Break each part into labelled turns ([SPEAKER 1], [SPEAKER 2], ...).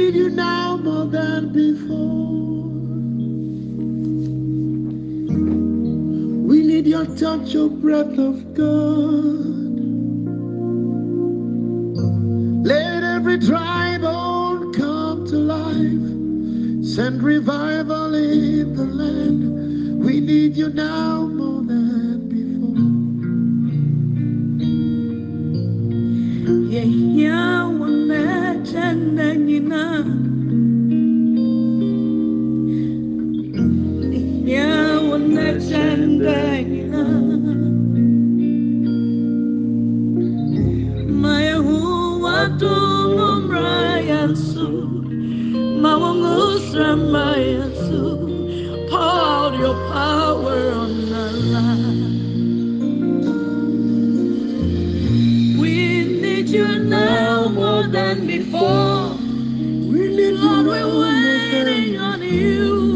[SPEAKER 1] need you now more than before. We need your touch, your breath of God. Let every dry bone come to life. Send revival in the land. We need you now
[SPEAKER 2] ngusra mma yɛn so pour out your power on our lives We need you now more than before.
[SPEAKER 1] We need
[SPEAKER 2] Lord, we're waiting on you.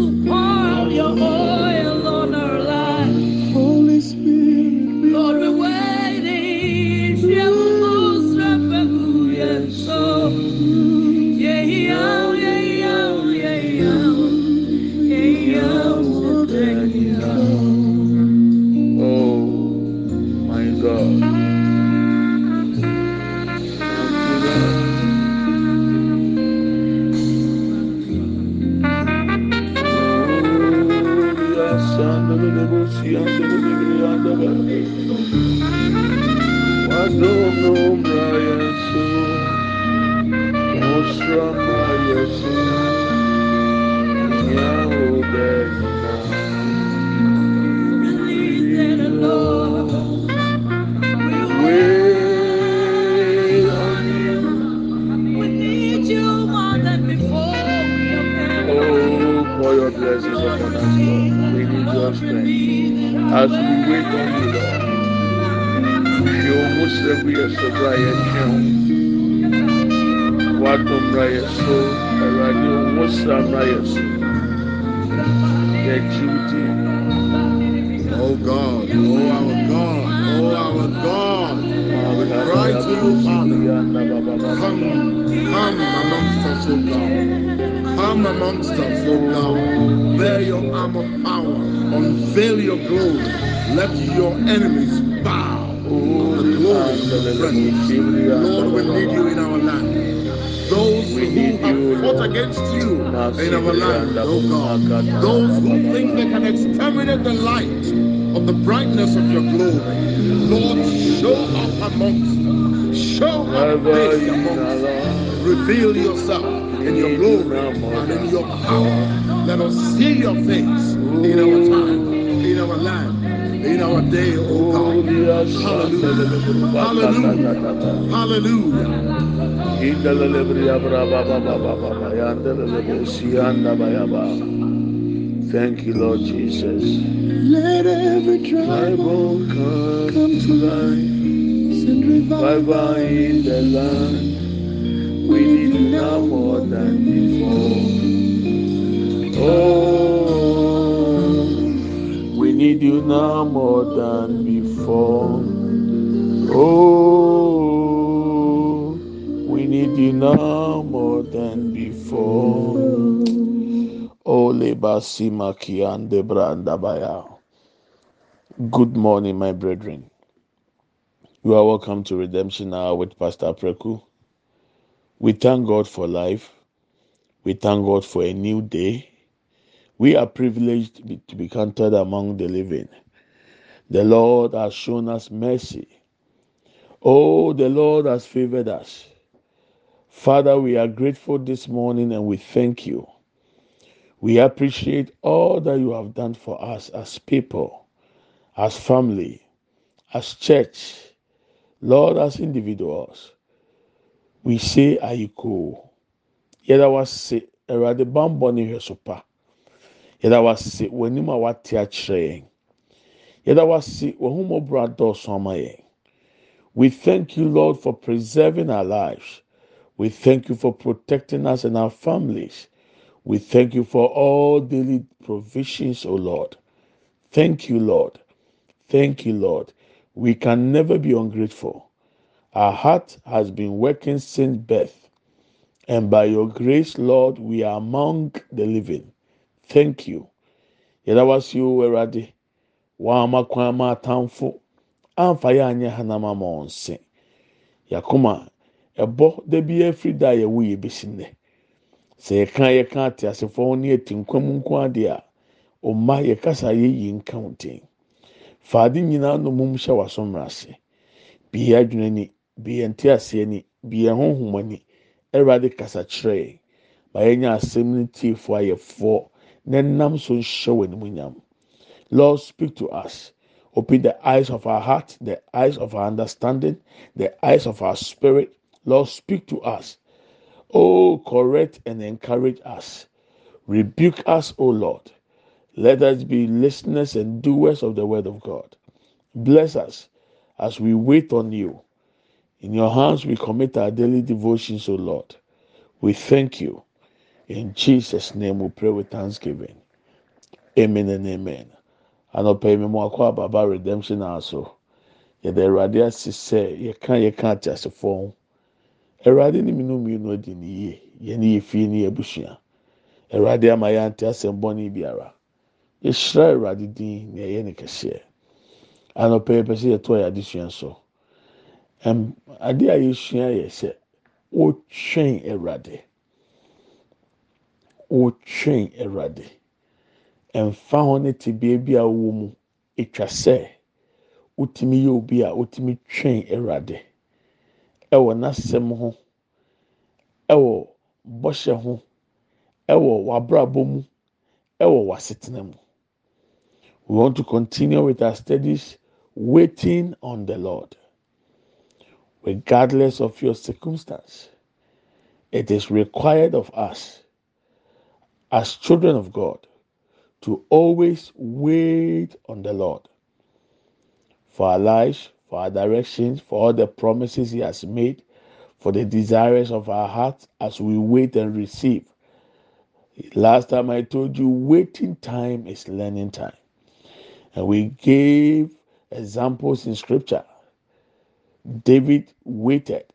[SPEAKER 1] Let your enemies bow.
[SPEAKER 3] Oh,
[SPEAKER 1] glory presence. Lord, we need you in our land. Those who
[SPEAKER 3] need
[SPEAKER 1] have fought against you in our land, oh God. Those who think they can exterminate the light of the brightness of your glory. Lord, show up amongst them. Show up amongst them. Reveal yourself in your glory and in your power. Let us see your face in our time, in our land, in our day, oh God. Hallelujah. Hallelujah. Hallelujah.
[SPEAKER 3] Thank you, Lord Jesus.
[SPEAKER 1] Let every tribe
[SPEAKER 3] Bible come
[SPEAKER 1] to life. Send
[SPEAKER 3] Revival in the land. We need now more than before. Oh, need you now more than before. Oh, we need you now more than before. Oh, lebasi makiande brandabaya. Good morning, my brethren. You are welcome to Redemption Hour with Pastor Preku. We thank God for life. We thank God for a new day. We are privileged to be, counted among the living. The Lord has shown us mercy. Oh, the Lord has favored us. Father, we are grateful this morning and we thank you. We appreciate all that you have done for us as people, as family, as church, Lord, as individuals. We say, Are you cool? Yɛda wase, Awurade bambɔ ne hwɛ so pa. Yɛda wase, w'anim a wate akyerɛ yɛn. Yɛda wase, w'ahomɔborɔ adɔɔso ama yɛn. We thank you, Lord, for preserving our lives. We thank you for protecting us and our families. We thank you for all daily provisions, O Lord. Thank you, Lord. Thank you, Lord. We can never be ungrateful. Our heart has been working since birth. And by your grace, Lord, we are among the living. Thank you. Yɛda wase o Awurade. Wama kwan ma atamfo amfa yɛ anyɛ hanam ama wɔn se. Yakoma ɛbɔ da bi da a yɛwɔ yɛ besi nnɛ. Sɛ yɛka yɛka ate asefoɔ ho ne yɛte nkwa nko adeɛ a, ɔmma yɛkasa yɛyi nka. Faade nyinaa nomum hyɛ w'asomra ase. Bie adwene ni, bie nte aseɛ ni, bie honhom ani. Awurade kasa kyerɛ. Ma yɛnyɛ asɛm no tiefoɔ ayɛfoɔ na nam so nhyɛ wɔ animuonyam. Lord, speak to us. Open the eyes of our heart, the eyes of our understanding, the eyes of our spirit. Lord, speak to us. Oh, correct and encourage us. Rebuke us, O Lord. Let us be listeners and doers of the word of God. Bless us as we wait on you. In your hands we commit our daily devotions, O Lord. We thank you. In Jesus' name we pray with thanksgiving. Amen and amen. Anɔpa yi mu akɔ ababa redemption aso. Yɛde Awurade ase sɛ yɛka yɛka ate asefoɔ ho. Awurade ne minu mmienu adi ne yie. Yɛne yɛ fie ne yɛ abusua. Awurade ama yɛante asɛm bɔne biara. Yɛhyira Awurade din na ɛyɛ ne kɛseɛ. Anɔpa yi pɛ sɛ yɛto yɛ adesua so. Ɛm ade a yɛsua yɛ sɛ wotwɛn Awurade. Wotwɛn Awurade. Ɛmfa ho ne tebea bi a wɔwɔ mu. Etwa sɛ wotumi yɛ obi a wotumi twɛn Awurade. Ɛwɔ n'asɛm ho. Ɛwɔ bɔhyɛ ho. Ɛwɔ w'abrabɔ mu. Ɛwɔ w'asetena mu. We want to continue with our studies waiting on the Lord. Regardless of your circumstance, it is required of us as children of God to always wait on the Lord for our lives, for our directions, for all the promises He has made, for the desires of our hearts as we wait and receive. Last time I told you, waiting time is learning time. And we gave examples in scripture. David waited,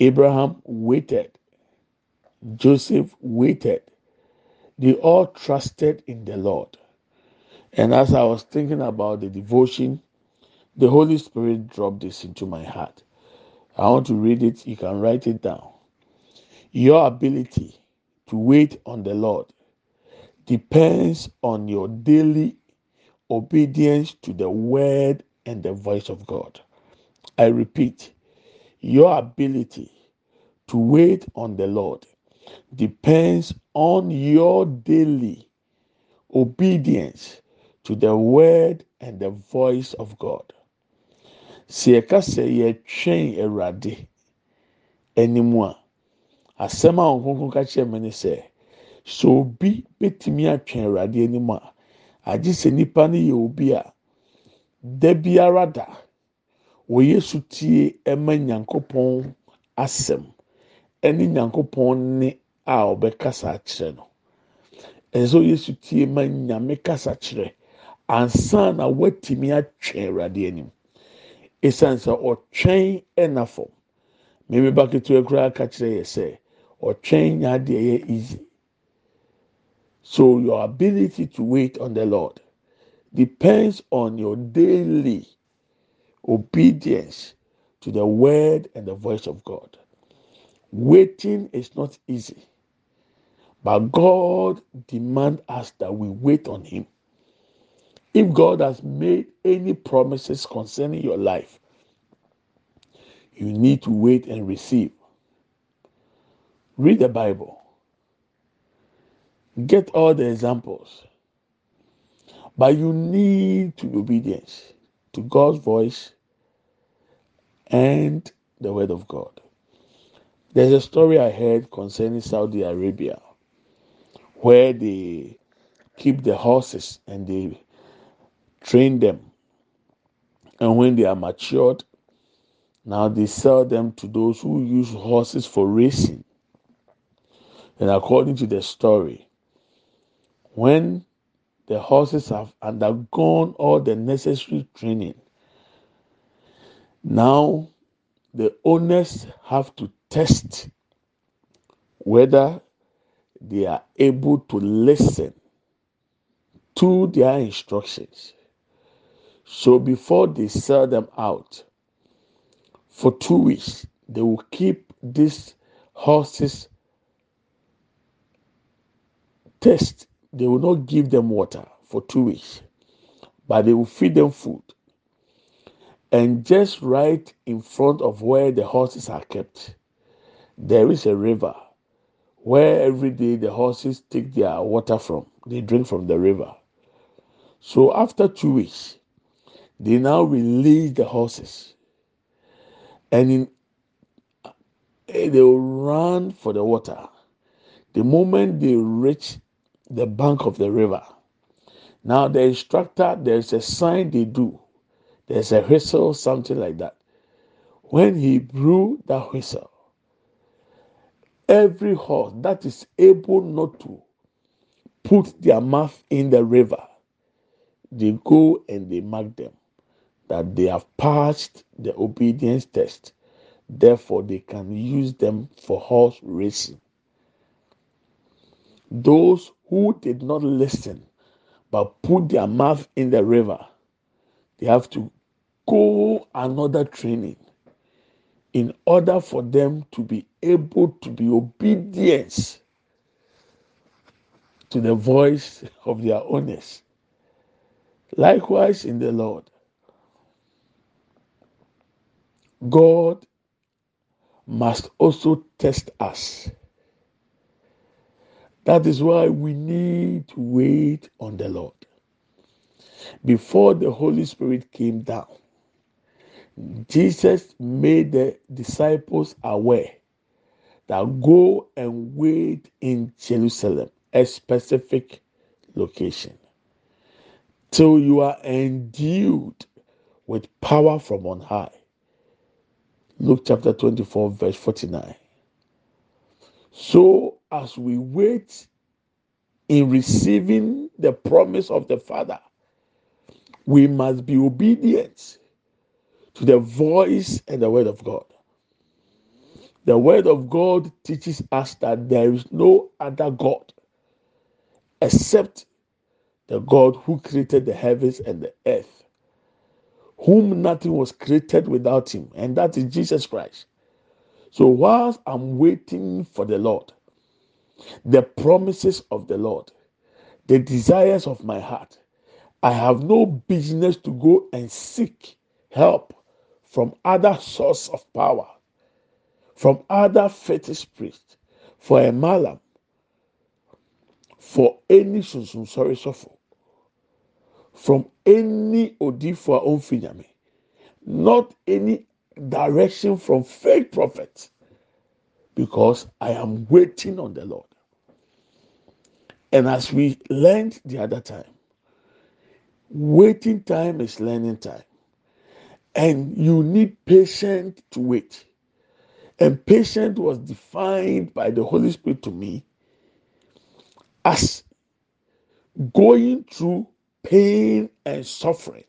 [SPEAKER 3] Abraham waited, Joseph waited. They all trusted in the Lord. And as I was thinking about the devotion, the Holy Spirit dropped this into my heart. I want to read it. You can write it down. Your ability to wait on the Lord depends on your daily obedience to the word and the voice of God. I repeat, your ability to wait on the Lord depends on your daily obedience to the word and the voice of God. Sɛ yɛka sɛ yɛtwɛn Awurade anim a, asɛm a ɔnkonkon ka kyerɛ me ne sɛ, sɛ obi betumi atwɛn Awurade anim a, agye sɛ nipa no yɛ obi a da biara da wɔyɛ sutie ɛma nyankopɔn asɛm ɛne nyankopɔn ne a ɔbɛkasa akyerɛ no. Ɛsɛ ɔyɛ sutie ma nyame kasa kyerɛ ansa na watumi atwɛn awurade anim. Esan sɛ ɔtwɛn ɛna fam. Mmemme ba ketewa koraa ka kyerɛ yɛ sɛ ɔtwɛn nya adeɛ yɛ easy. So your ability to wait on the lord depends on your daily obedience to the word and the voice of God. Waiting is not easy, but God demands us that we wait on Him. If God has made any promises concerning your life, you need to wait and receive. Read the Bible. Get all the examples. But you need to be obedient to God's voice and the word of God. There's a story I heard concerning Saudi Arabia where they keep the horses and they train them. And when they are matured, now they sell them to those who use horses for racing. And according to the story, when the horses have undergone all the necessary training, now the owners have to test whether they are able to listen to their instructions. So before they sell them out for two weeks, they will keep these horses test. They will not give them water for two weeks, but they will feed them food. And just right in front of where the horses are kept, there is a river where every day the horses take their water from. They drink from the river. So after two weeks, they now release the horses. And in, eh, they will run for the water. The moment they reach the bank of the river, now the instructor, there's a sign they do. There's a whistle, something like that. When he blew that whistle, every horse that is able not to put their mouth in the river, they go and they mark them that they have passed the obedience test. Therefore, they can use them for horse racing. Those who did not listen but put their mouth in the river, they have to go another training in order for them to be able to be obedient to the voice of their owners. Likewise, in the Lord, God must also test us. That is why we need to wait on the Lord. Before the Holy Spirit came down, Jesus made the disciples aware that go and wait in Jerusalem, a specific location, till you are endued with power from on high. Luke chapter 24, verse 49. So, as we wait in receiving the promise of the Father, we must be obedient to the voice and the word of God. The word of God teaches us that there is no other God except the God who created the heavens and the earth, whom nothing was created without him, and that is Jesus Christ. So, whilst I'm waiting for the Lord, the promises of the Lord, the desires of my heart, I have no business to go and seek help from other source of power, from other fetish priest, for a malam, for any sunsun sorry suffer, from any odi for our own finyame, not any direction from fake prophets, because I am waiting on the Lord. And as we learned the other time, waiting time is learning time. And you need patience to wait. And patience was defined by the Holy Spirit to me as going through pain and suffering,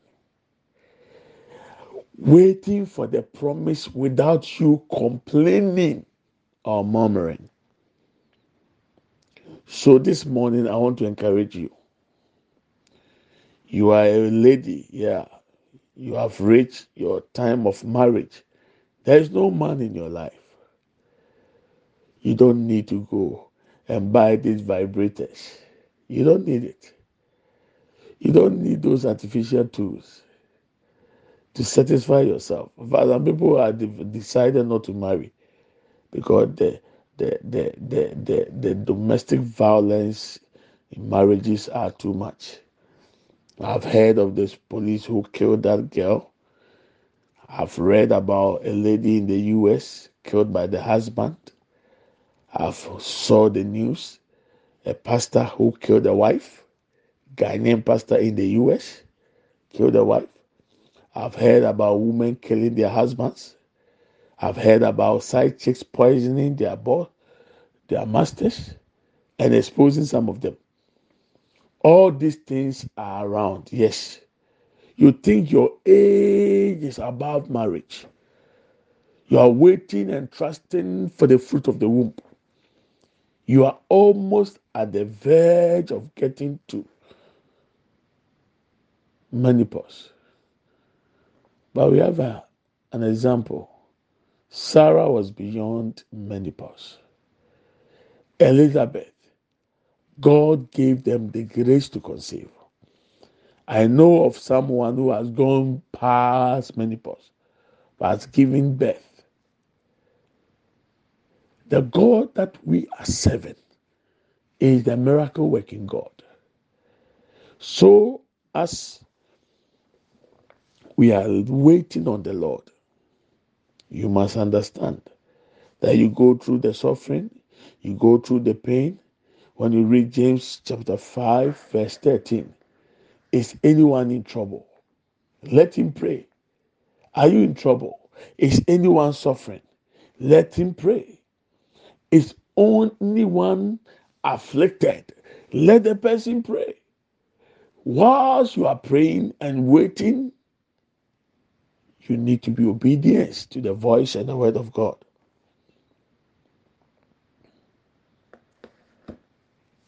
[SPEAKER 3] waiting for the promise without you complaining or murmuring. So this morning, I want to encourage you. You are a lady, yeah, you have reached your time of marriage, there is no man in your life. You don't need to go and buy these vibrators. You don't need it. You don't need those artificial tools to satisfy yourself. But some people are decided not to marry because the the, the the the the domestic violence in marriages are too much. I've heard of this police who killed that girl. I've read about a lady in the U.S. killed by the husband. I've saw the news, a pastor who killed a wife, Ghanaian pastor in the U.S. killed a wife. I've heard about women killing their husbands. I've heard about side chicks poisoning their boss, their masters, and exposing some of them. All these things are around, yes. You think your age is above marriage. You are waiting and trusting for the fruit of the womb. You are almost at the verge of getting to menopause. But we have a, an example. Sarah was beyond menopause. Elizabeth, God gave them the grace to conceive. I know of someone who has gone past menopause, but has given birth. The God that we are serving is the miracle working God. So, as we are waiting on the Lord, you must understand that you go through the suffering, you go through the pain. When you read James chapter 5, verse 13, is anyone in trouble? Let him pray. Are you in trouble? Is anyone suffering? Let him pray. Is anyone afflicted? Let the person pray. Whilst you are praying and waiting, you need to be obedient to the voice and the word of God.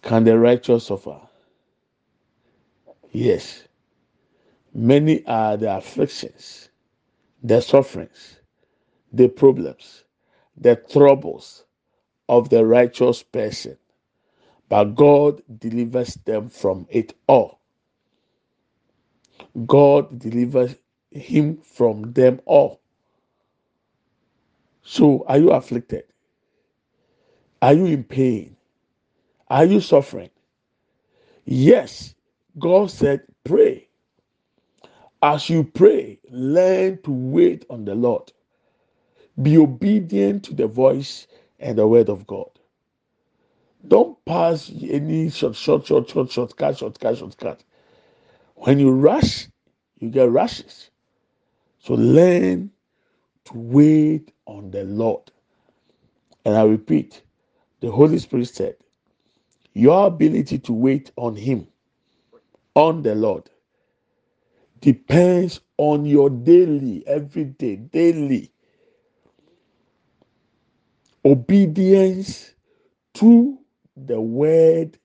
[SPEAKER 3] Can the righteous suffer? Yes. Many are the afflictions, the sufferings, the problems, the troubles of the righteous person, but God delivers them from it all. God delivers him from them all. So, are you afflicted? Are you in pain? Are you suffering? Yes, God said, pray. As you pray, learn to wait on the Lord. Be obedient to the voice and the word of God. Don't pass any short, short, short, short, shortcut, shortcut, shortcut. When you rush, you get rushes. So learn to wait on the Lord. And I repeat, the Holy Spirit said, Your ability to wait on Him, on the Lord, depends on your daily, everyday, daily obedience to the word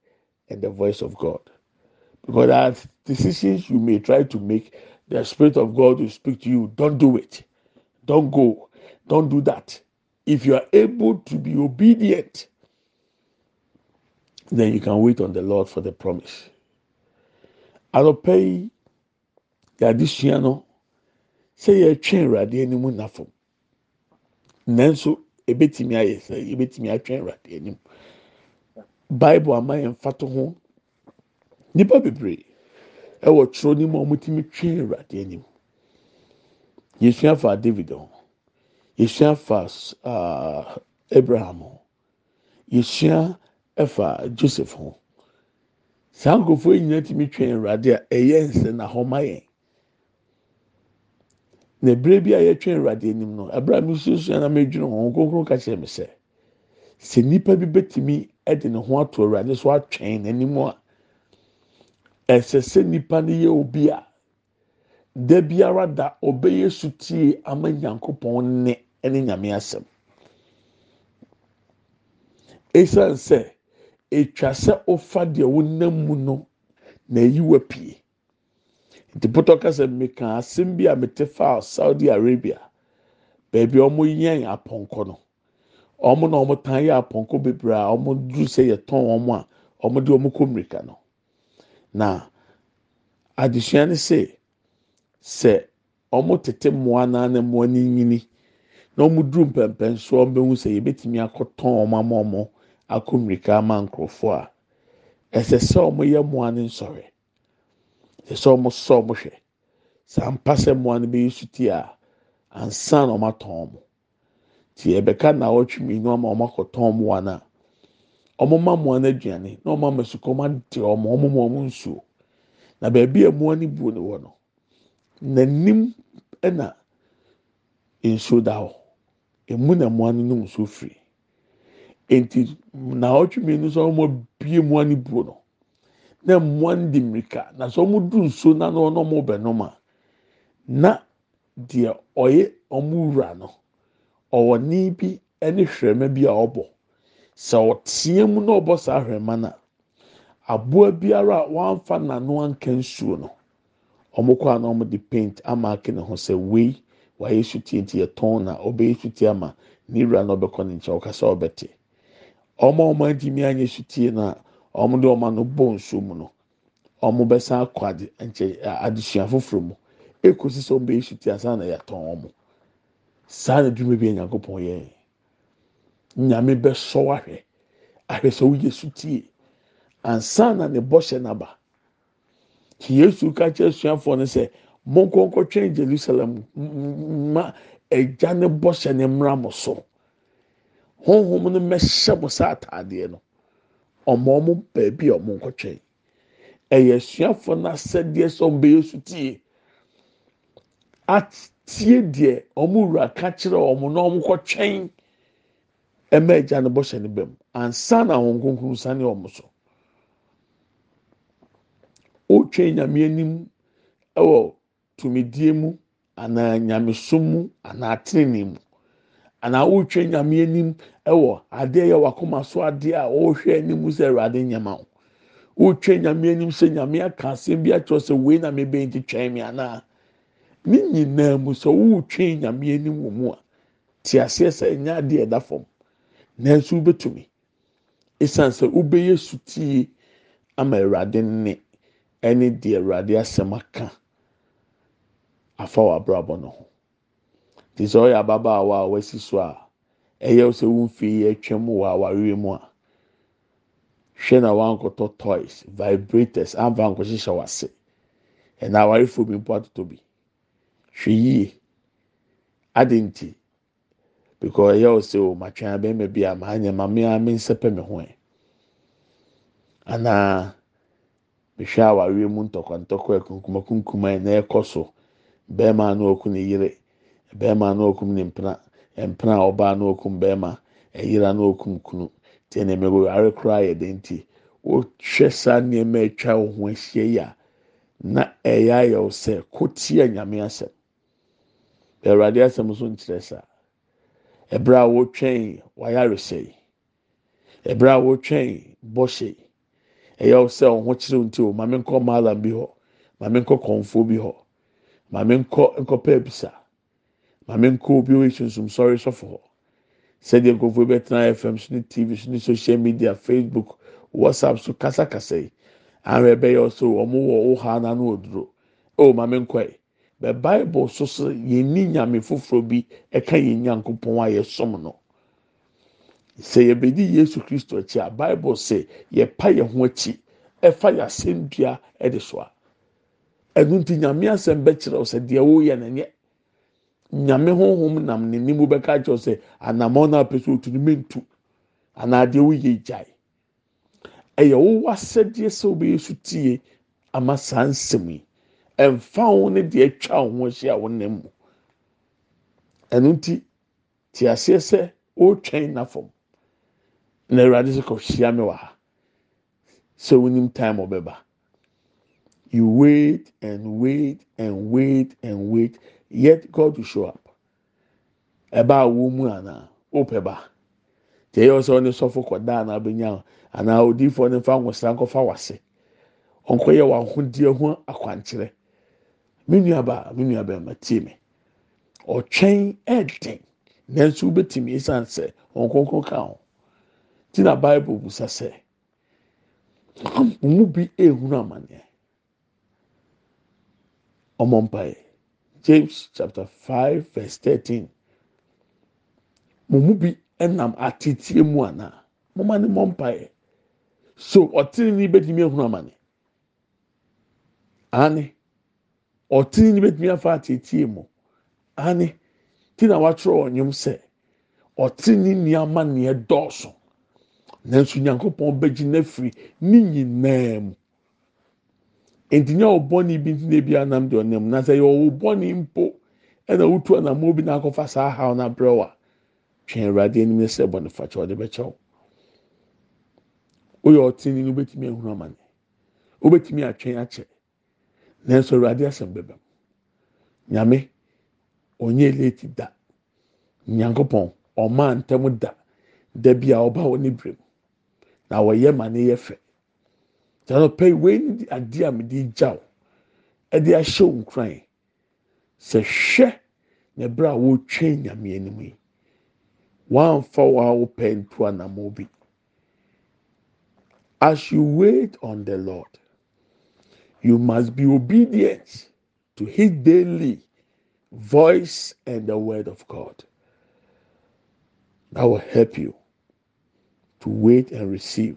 [SPEAKER 3] and the voice of God. Because as decisions you may try to make, the Spirit of God will speak to you. Don't do it. Don't go. Don't do that. If you are able to be obedient, then you can wait on the Lord for the promise. Anɔpa yi, yɛade sua no, sɛ yɛtwe Awurade anim nafo. Nanso, ebetumi ayɛ sɛ ebetumi atwe Awurade anim. Bible ama yɛn mfato ho. Nipa bebree ɛwɔ twerɛ ne mu a wɔtumi twe Awurade anim. Yɛsua fa David ho. Yɛsua fa uh, Abraham ho. Yɛsua ɛfa Joseph ho. saa nkurɔfoɔ yi nyinaa tumi twɛn awurade a ɛyɛ nsɛ na hɔ ma yɛn na ebire bi a yɛtwɛn awurade anim no abira mi sunsun na mi dwene wɔn kronkron ka kyerɛ mi sɛ sɛ nipa bi betumi ɛde ne ho ato awurade so atwɛn n'anim a ɛsɛ sɛ nipa no yɛ obi a da biara da ɔbɛyɛ sutie ama nyankopɔn ne ɛne nyame asɛm esan sɛ. Etwa sɛ ɔfa deɛ wɔnam mu no na eyi wa pie. Nti pɔtɔ kasa mmeka asɛm bi a mete fa saudi arabia. Beebi a wɔn yɛn apɔnkɔ no wɔn na wɔn tan yɛ apɔnkɔ bebree a wɔn duru sɛ yɛtɔn wɔn a wɔn de wɔn kɔ mmirika no. Na adesua ne sɛ sɛ wɔn tete mmoa naa na mmoa ne nyini na wɔn duru mpɛmpɛnsoɔ wɔn bɛhu sɛ yɛbɛtumi akɔtɔn wɔn ama wɔn. Akɔ mmirika ama nkurɔfoɔ a ɛsɛ sɛ wɔyɛ mmoa no nsɔre. Ɛsɛ sɛ wɔsɔ wɔn hwɛ. Saa mpa sɛ mmoa no bɛyɛ suti a ansa na wɔatɔn wɔn ti ɛbɛka na awɔtwe mmienu ama wɔn akɔtɔn mmoa no a wɔn ma mmoa no aduane na wɔn ama sukɔm ade wɔn wɔn ma wɔn nsuo. Na beebi a mmoa no buo no wɔ no n'anim ɛna nsuo da hɔ. Emu na mmoa no nom nsuo firi. Nti na ɔtwe mmienu sɛ wɔn bie mu ani buo no. Na mmoa no di mmirika. Na sɛ wɔn du nsuo na no na wɔn bɛnom a na deɛ ɔyɛ wɔn wura no ɔwɔ nii bi ne hwɛma bi a ɔbɔ. Sɛ ɔteɛ mu na ɔbɔ saa hwɛma no aboa biara a wɔamfa n'ano anka nsuo no wɔn kɔ a na wɔde paint ama ake ne ho sɛ wei wayɛ sutie nti yɛtɔn na ɔbɛyɛ sutie ama ne wura na ɔbɛkɔ ne nkyɛn ɔkasa ɔbɛte. Wɔn a wɔn adi mi anyɛ sutie na wɔn de wɔn ano bɔ nsuo mu no. Wɔn bɛsan akɔ ade nkyɛn adesua foforɔ mu. Ekosi sɛ wɔn bɛyɛ sutie asan na yɛtɔn wɔn saa na dwuma bi nyankopɔn yɛ. Nyame bɛsɔ ahwɛ. Ahwɛ sɛ woyɛ sutie ansa na ne bɔhyɛ n'aba ti yesu ka kyerɛ suafoɔ no sɛ monkɔnkɔtwɛn jerusalem ma agya ne bɔhyɛ ne mmra mo so honhom no mɛhyɛ mo sɛ ataadeɛ no. Ɔmo ɔmo baabi a ɔmo nkɔtwɛn ɛyɛ suafoɔ no asɛdeɛ sɛ ɔmo bɛyɛ sutie atie deɛ ɔmo wura ka kyerɛ ɔmo na ɔmo kɔtwɛn ɛmɛ agya ne bɔhyɛ ne bɛm ansa na ahon kronkron sane ɔmo so. wotwe nyame anim wɔ tumidie mu anaa nyamesom mu anaa tenene mu. Anaa wotwe nyame anim wɔ adeɛ yɛ wakoma so adeɛ a wɔrehwɛ anim sɛ awurade nyama wo. Wotwe nyame anim sɛ nyame aka asɛm bi akyerɛ sɛ wei na mebɛn nti twɛn mi anaa ne nyinaa mu sɛ wotwe nyame anim wɔ mu a te aseɛ sɛ ɛnyɛ adeɛ ɛda fam. Nanso wobɛtumi esan sɛ wobɛyɛ sutie ama awurade nne. ɛne deɛ awurade asɛm aka afa wɔ abrabɔ no ho. Te sɛ ɔyɛ ababaawa a wasi so a ɛyɛ sɛ womfie yi atwam wɔ awareɛ mu a hwɛ na wankɔtɔ toys vibrators amfa nkɔhyehyɛ wase ɛna awarefoɔ bi mpo atotɔ bi. Hwɛ yie. Adi nti because ɛyɛ sɛ o matwɛn abɛɛma bi a maa nyɛ maame a me nsɛpɛ me ho ɛ. Anaa. mehwɛ awareɛ mu ntɔkwantɔkwa akunkuma kunkuma na ɛkɔ so bɛrima na oku ne yere bɛrima na okum ne mpena mpena a ɔbaa na okum bɛrima ɛyera na okum kunu. Tie na mmegu are koraa yɛ den ti wohwɛ saa nneɛma atwa wo ho ahyia yi a na ɛyɛ ayɛ wo sɛ kotia nyame asɛm. Awurade asɛm nso nkyerɛ saa. Ɛbrɛ a wotwɛn wayaresɛ yi. Ɛbrɛ a wotwɛn bɔhyɛ ɛyɛ sɛ ɔho kyerɛw nti o maame nkɔ maalam bi hɔ maame nkɔ kɔnfo bi hɔ maame nkɔ nkɔpɛ ebisa maame nkɔ obi oyi sunsun sɔre sɔfo hɔ. Sɛdeɛ nkurɔfoɔ bɛtena fm so tv so ne social media facebook whatsapp so kasakasa yi. Ahwɛ bɛyɛ ɔsɛ wɔn wɔ ɔha n'ano oduro o maame nkɔ yi bɛ bible so so yɛn ni nyame foforɔ bi ɛka yɛn nyankopɔn a yɛsom no. sɛ yɛbɛdi yesu kristo akyi a bible sɛ yɛpa yɛn ho akyi ɛfa yɛasɛndua ɛde so a ɛnu nti nyame asɛm bɛkyerɛw sɛ deɛ wɔyɛ no nyɛ nyame honhom nam n'anim bɛka kyerɛw sɛ anamɔ no apɛ sɛ otu no mentu anaa deɛ wɔyɛ gyae. Ɛyɛ wɔwɔ asɛdeɛ sɛ wɔbɛyɛ so tie ama saa nsɛm yi. Ɛnfa ho ne deɛ atwa wɔn ho ahyia wɔn nam mu. Ɛnu nti te aseɛ sɛ ɔretwɛn n'afɔm. na awurade sɛ kɔhyia me wɔ ha. Sɛ wonim time ɔbɛba you wait and wait and wait and wait yet god will show up. Ɛba a wɔn mu anaa ɔpɛ ba deɛ ɛyɛ sɛ ɔne sɔfo kɔda anaa bɛnya anaa odiifoɔ ne nfa nwosira nkɔfa wase. Ɔnkɔyɛ wɔn ahodeɛ ho akwankyerɛ me nua ba me nua bɛrima tie me. Ɔtwɛn ɛɛden nanso wobɛtumi esan sɛ ɔnkɔnkɔ ka ho. ti na bible busa sɛ mu bi ehunu amaneɛ ọmọ mpae james chapter five verse thirteen. Mo mu bi nam atetie mu ana mo ma ne mọ mpae so ọtí ni bẹtìmí ehun amani ani ọtí ni bẹtìmí afa atetie mu ani tí na wàtúrọ ọnyom sẹ ọtí ni ní ama ní ẹ nanso nyankopɔn bɛgye n'afiri ne nyinaa mu. Ntinya ɔbɔne bi ntina bi anam deɛ ɔnam na sɛ yɛwɔ bɔne mpo ɛna wotu anam bi n'akɔfa saa ha na brɛ wa twɛn awurade anim sɛ bɔne fakyɛ ɔde bɛkyɛw. Woyɛ ɔtene no wobɛtumi ahunu amane. Wobɛtumi atwɛn akyɛ. Nanso awurade asɛm bɛbɛ nyame ɔnyɛ late da. Nyankopɔn ɔmaa ntɛm da. Da bi a ɔba wɔ ne brem na wɔyɛ ma ne yɛ tɛnɛ pɛ wei ni adeɛ a mede gya wo ɛde ahyɛ wo nkran sɛ hwɛ na ɛberɛ a wɔretwɛn nyame anim yi. Wɔamfa wɔn a wɔpɛ nto anamɔ bi. As you wait on the lord you must be obedient to his daily voice and the word of god. That will help you to wait and receive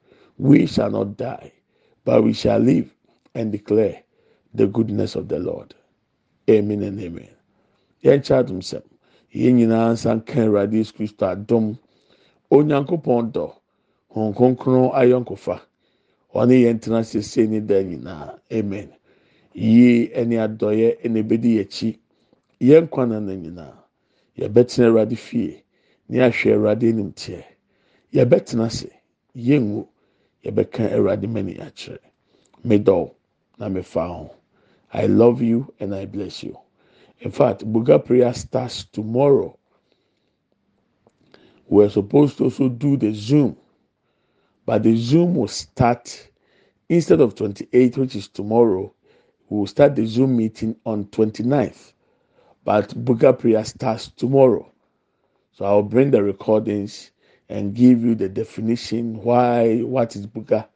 [SPEAKER 3] We shall not die, but we shall live and declare the goodness of the Lord. Amen and amen. Yeah, child himself. yɛn nyinaa nsa nka awurade yesu kristo adom. Onyankopɔn dɔ hɔn kronkron ayɔnkofa. Ɔne yɛn tena sese ne da nyinaa. Amen. Yie ɛne adɔyɛ ɛna ebedi yɛkyi yɛn kwan na nyinaa yɛbɛtena awurade fie ne ahwɛ awurade anim teɛ. Yɛbɛtena ase. Yɛngu yɛbɛka awurade mani akyerɛ medɔw na mefa ho i love you and i bless you. In fact, Buga prayer starts tomorrow. We're supposed to also do the Zoom, but the Zoom will start instead of 28, which is tomorrow. We will start the Zoom meeting on 29th, but Buga prayer starts tomorrow. So I'll bring the recordings and give you the definition why what is Buga,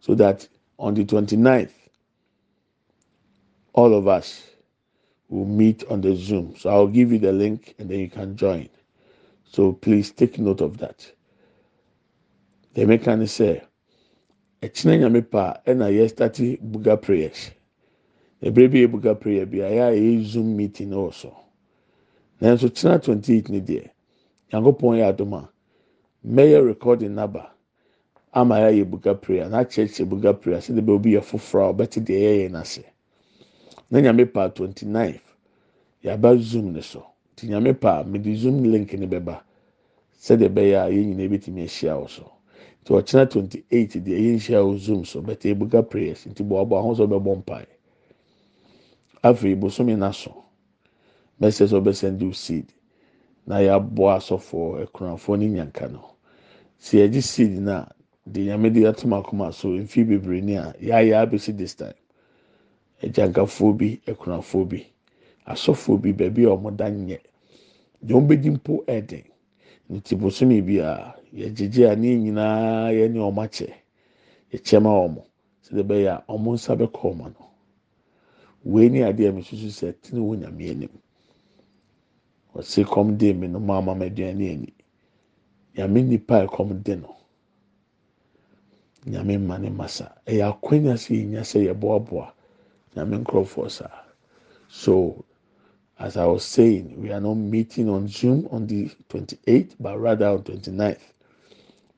[SPEAKER 3] so that on the 29th, all of us will meet on the Zoom. So I'll give you the link and then you can join. So please take note of that. The mechanic say, ɛkyinɛ nyame pa ɛna yɛ start buga prayers ebere bi yɛ buga prayer bi a yɛ a yɛ zoom meeting ɛwɔ so nanso kyinɛ twenty eight ni deɛ nyankopɔn yɛ adum a mɛyɛ recording naba ama yɛ ayɛ buga prayer. N'akyerɛkyerɛ buga prayer sɛ de bɛ obi yɛ foforɔ a ɔbɛte deɛ yɛyɛ n'ase na nyame pa twenty nine yaba zoom ne so. Nti nyame pa mede zoom link ne bɛba sɛdeɛ ɛbɛyɛ a yɛn nyinaa bɛtumi ahyia wɔ so. Nti ɔkyena twenty eight deɛ yɛn hyia wɔ zoom so bɛtɛ ebuka prayers. Nti ɔbɔ ahosuo bɛbɔ mpae. Afei bosomi n'aso mɛsɛ sɛ ɔbɛsɛn seed. Na yɛaboa asɔfoɔ akunafoɔ ne nyanka no si yɛgye seed na de nyame de atom akoma so mfi bebree ni a yɛayɛ abɛsi this time. Agyankafoɔ bi akunafoɔ bi asɔfoɔ bi baabi a wɔda nyɛ deɛ wɔn bɛdi mpo ɛden nti bosomi bi a yɛgyegye a ne nyinaa yɛ ne wɔn akyɛ yɛkyɛ ma wɔn sɛdeɛ bɛyɛ a wɔn nsa bɛkɔ wɔn ano wei ne adeɛ a mesusu sɛ tene wɔ nyame anim wɔsi kɔm de mi no mu ama ma aduane ani nyame nipa a ɛkɔm de no. Nyame mma ne masa ɛyɛ akwanya sɛ yɛnya sɛ yɛboaboa nyame nkurɔfoɔ saa. So as i was saying we are not meeting on zoom on the 28th but rather on 29th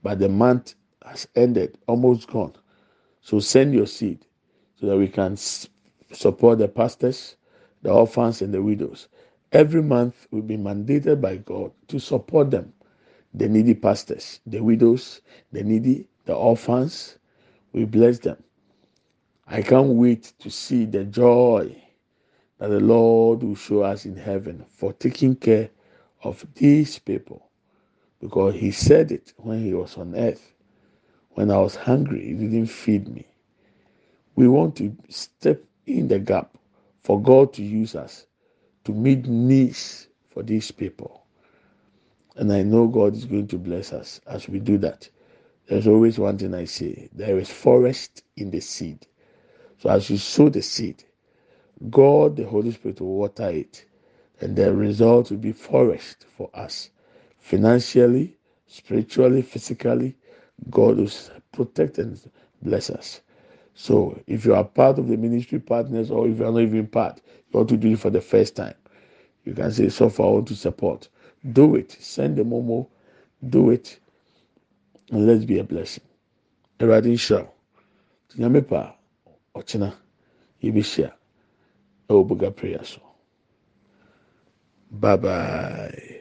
[SPEAKER 3] but the month has ended almost gone. So send your seed so that we can support the pastors the orphans and the widows. Every month we've been mandated by god to support them the needy pastors the widows the needy the orphans we bless them I can't wait to see the joy that the Lord will show us in heaven for taking care of these people. Because He said it when He was on earth. When I was hungry, He didn't feed me. We want to step in the gap for God to use us to meet needs for these people. And I know God is going to bless us as we do that. There's always one thing I say there is forest in the seed. So as you sow the seed, God, the Holy Spirit, will water it, and the result will be forest for us. Financially, spiritually, physically, God will protect and bless us. So if you are part of the ministry partners, or if you are not even part, you want to do it for the first time, you can say, So far, I want to support. Do it. Send the momo. Do it. And let's be a blessing. Awurade nhyira nyame pa ɔkyena yɛbɛhyia ɛwɔ boga prayer so. Bye bye.